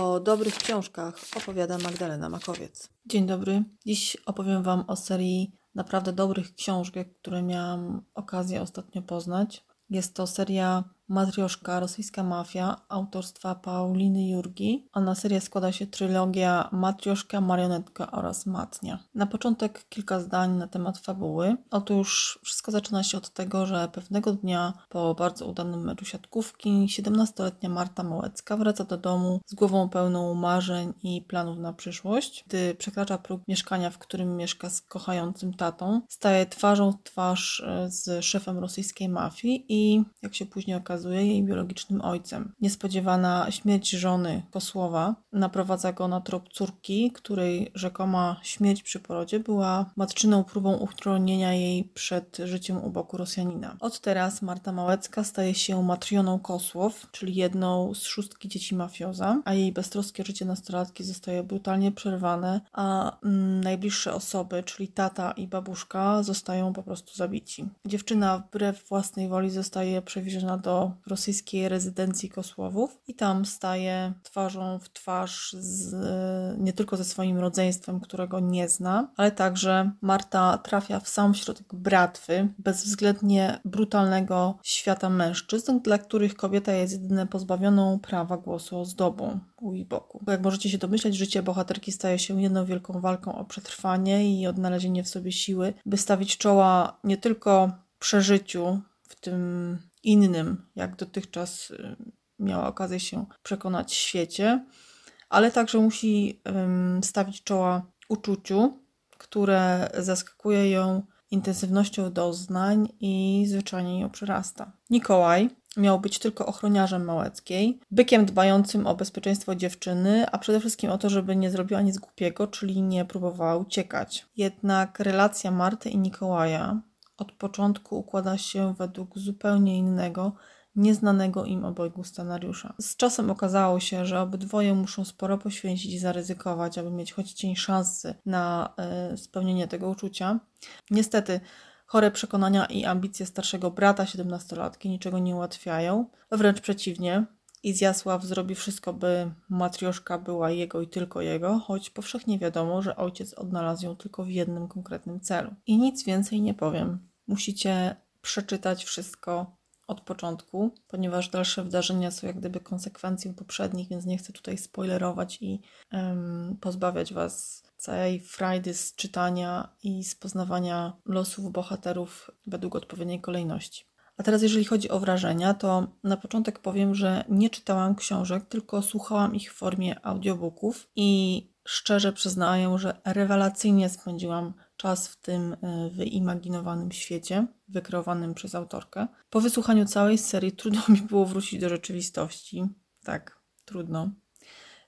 O dobrych książkach opowiada Magdalena Makowiec. Dzień dobry. Dziś opowiem Wam o serii naprawdę dobrych książek, które miałam okazję ostatnio poznać. Jest to seria Matrioszka, rosyjska mafia, autorstwa Pauliny Jurgi. Ona seria składa się trylogia Matrioszka, Marionetka oraz Matnia. Na początek kilka zdań na temat fabuły. Otóż wszystko zaczyna się od tego, że pewnego dnia po bardzo udanym meczu siatkówki 17-letnia Marta Małecka wraca do domu z głową pełną marzeń i planów na przyszłość. Gdy przekracza próg mieszkania, w którym mieszka z kochającym tatą, staje twarzą w twarz e, z szefem rosyjskiej mafii i jak się później okazuje, okazuje jej biologicznym ojcem. Niespodziewana śmierć żony Kosłowa naprowadza go na trop córki, której rzekoma śmierć przy porodzie była matczyną próbą uchronienia jej przed życiem u boku Rosjanina. Od teraz Marta Małecka staje się matrioną Kosłow, czyli jedną z szóstki dzieci mafioza, a jej beztroskie życie nastolatki zostaje brutalnie przerwane, a mm, najbliższe osoby, czyli tata i babuszka, zostają po prostu zabici. Dziewczyna wbrew własnej woli zostaje przewieziona do rosyjskiej rezydencji Kosłowów i tam staje twarzą w twarz z, nie tylko ze swoim rodzeństwem, którego nie zna, ale także Marta trafia w sam środek bratwy bezwzględnie brutalnego świata mężczyzn, dla których kobieta jest jedynie pozbawioną prawa głosu ozdobą u jej boku. Bo jak możecie się domyśleć, życie bohaterki staje się jedną wielką walką o przetrwanie i odnalezienie w sobie siły, by stawić czoła nie tylko przeżyciu w tym innym, jak dotychczas y, miała okazję się przekonać świecie, ale także musi stawić czoła uczuciu, które zaskakuje ją intensywnością doznań i zwyczajnie ją przerasta. Mikołaj miał być tylko ochroniarzem Małeckiej, bykiem dbającym o bezpieczeństwo dziewczyny, a przede wszystkim o to, żeby nie zrobiła nic głupiego, czyli nie próbowała uciekać. Jednak relacja Marty i Mikołaja od początku układa się według zupełnie innego, nieznanego im obojgu scenariusza. Z czasem okazało się, że obydwoje muszą sporo poświęcić i zaryzykować, aby mieć choć cień szansy na y, spełnienie tego uczucia. Niestety, chore przekonania i ambicje starszego brata siedemnastolatki niczego nie ułatwiają, wręcz przeciwnie. Izjasław zrobi wszystko, by matrioszka była jego i tylko jego, choć powszechnie wiadomo, że ojciec odnalazł ją tylko w jednym konkretnym celu. I nic więcej nie powiem. Musicie przeczytać wszystko od początku, ponieważ dalsze wydarzenia są jak gdyby konsekwencją poprzednich, więc nie chcę tutaj spoilerować i um, pozbawiać Was całej frajdy z czytania i z poznawania losów bohaterów według odpowiedniej kolejności. A teraz, jeżeli chodzi o wrażenia, to na początek powiem, że nie czytałam książek, tylko słuchałam ich w formie audiobooków i szczerze przyznaję, że rewelacyjnie spędziłam czas w tym e, wyimaginowanym świecie, wykreowanym przez autorkę. Po wysłuchaniu całej serii trudno mi było wrócić do rzeczywistości. Tak, trudno.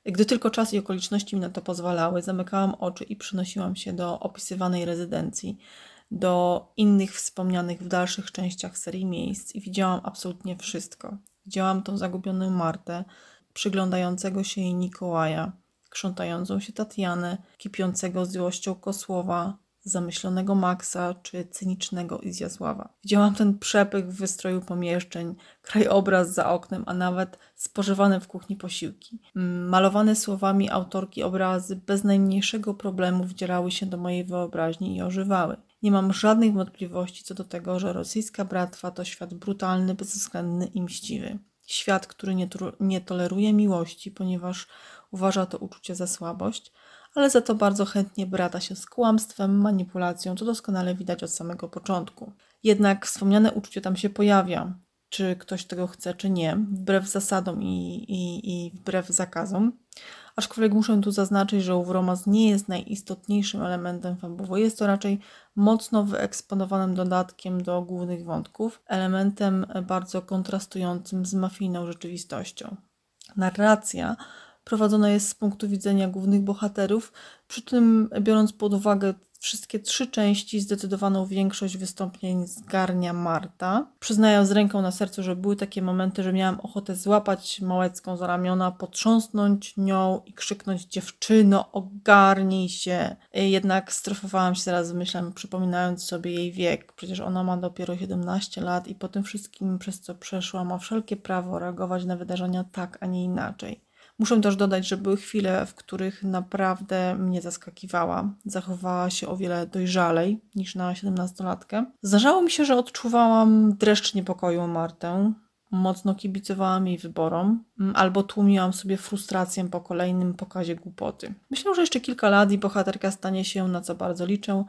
Gdy tylko czas i okoliczności mi na to pozwalały, zamykałam oczy i przynosiłam się do opisywanej rezydencji, do innych wspomnianych w dalszych częściach serii miejsc i widziałam absolutnie wszystko. Widziałam tą zagubioną Martę, przyglądającego się jej Mikołaja, krzątającą się Tatianę, kipiącego złością Kosłowa, zamyślonego Maxa czy cynicznego Izjasława. Widziałam ten przepych w wystroju pomieszczeń, krajobraz za oknem, a nawet spożywane w kuchni posiłki. Mm, malowane słowami autorki obrazy bez najmniejszego problemu wdzierały się do mojej wyobraźni i ożywały. Nie mam żadnych wątpliwości co do tego, że rosyjska bratwa to świat brutalny, bezwzględny i mściwy. Świat, który nie, nie toleruje miłości, ponieważ uważa to uczucie za słabość, ale za to bardzo chętnie brata się z kłamstwem, manipulacją, co doskonale widać od samego początku. Jednak wspomniane uczucie tam się pojawia, czy ktoś tego chce, czy nie, wbrew zasadom i, i, i wbrew zakazom. Aczkolwiek muszę tu zaznaczyć, że ów romans nie jest najistotniejszym elementem fabuły, jest to raczej mocno wyeksponowanym dodatkiem do głównych wątków, elementem bardzo kontrastującym z mafijną rzeczywistością. Narracja prowadzona jest z punktu widzenia głównych bohaterów, przy tym biorąc pod uwagę wszystkie trzy części, zdecydowaną większość wystąpień zgarnia Marta. Przyznaję z ręką na sercu, że były takie momenty, że miałam ochotę złapać Małecką za ramiona, potrząsnąć nią i krzyknąć dziewczyno, ogarnij się. Jednak strofowałam się zaraz z przypominając sobie jej wiek. Przecież ona ma dopiero 17 lat i po tym wszystkim, przez co przeszła, ma wszelkie prawo reagować na wydarzenia tak, a nie inaczej. Muszę też dodać, że były chwile, w których naprawdę mnie zaskakiwała. Zachowała się o wiele dojrzalej niż na 17-latkę. Zdarzało mi się, że odczuwałam dreszcz niepokoju o Martę. Mocno kibicowałam jej wyborom, mm, albo tłumiłam sobie frustrację po kolejnym pokazie głupoty. Myślę, że jeszcze kilka lat i bohaterka stanie się, na co bardzo liczę,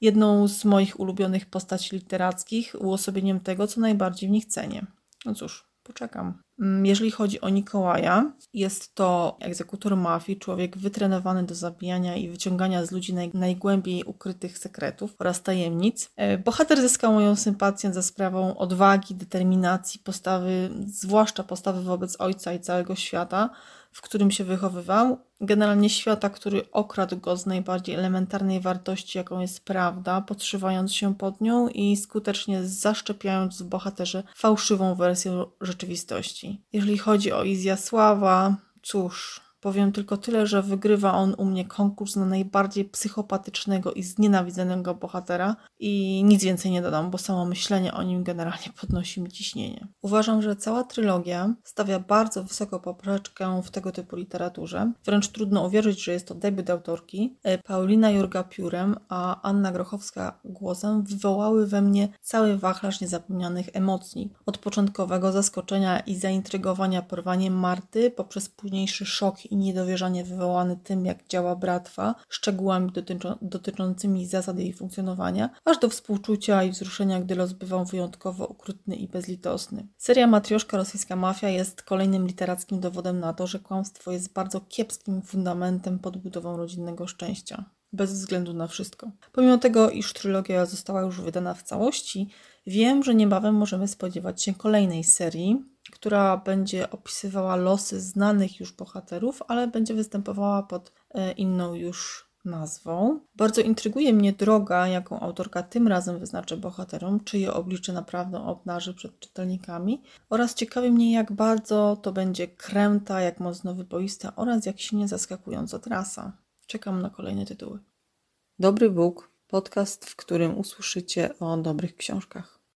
jedną z moich ulubionych postaci literackich, uosobieniem tego, co najbardziej w nich cenię. No cóż, poczekam. Mm, jeżeli chodzi o Mikołaja, jest to egzekutor mafii, człowiek wytrenowany do zabijania i wyciągania z ludzi naj, najgłębiej ukrytych sekretów oraz tajemnic. E, bohater zyskał moją sympatię za sprawą odwagi, determinacji, postawy, zwłaszcza postawy wobec ojca i całego świata, w którym się wychowywał. Generalnie świata, który okradł go z najbardziej elementarnej wartości, jaką jest prawda, podszywając się pod nią i skutecznie zaszczepiając w bohaterze fałszywą wersję rzeczywistości. Jeżeli chodzi o Izjasława, cóż, Powiem tylko tyle, że wygrywa on u mnie konkurs na najbardziej psychopatycznego i znienawidzonego bohatera i nic więcej nie dodam, bo samo myślenie o nim generalnie podnosi mi ciśnienie. Uważam, że cała trylogia stawia bardzo wysoko poprzeczkę w tego typu literaturze. Wręcz trudno uwierzyć, że jest to debiut autorki. E, Paulina Jurga piórem, a Anna Grochowska głosem wywołały we mnie cały wachlarz niezapomnianych emocji. Od początkowego zaskoczenia i zaintrygowania porwaniem Marty poprzez późniejszy szok i niedowierzanie wywołany tym, jak działa bratwa, szczegółami dotyczą, dotyczącymi zasad jej funkcjonowania, aż do współczucia i wzruszenia, gdy los bywał wyjątkowo okrutny i bezlitosny. Seria Matrioszka Rosyjska Mafia jest kolejnym literackim dowodem na to, że kłamstwo jest bardzo kiepskim fundamentem podbudową rodzinnego szczęścia bez względu na wszystko. Pomimo tego, iż trylogia została już wydana w całości, wiem, że niebawem możemy spodziewać się kolejnej serii, która będzie opisywała losy znanych już bohaterów, ale będzie występowała pod e, inną już nazwą. Bardzo intryguje mnie droga, jaką autorka tym razem wyznaczy bohaterom, czyje oblicze naprawdę obnaży przed czytelnikami oraz ciekawi mnie, jak bardzo to będzie kręta, jak mocno wyboista oraz jak silnie zaskakująco trasa. Czekam na kolejne tytuły. Dobry Bóg, podcast, w którym usłyszycie o dobrych książkach.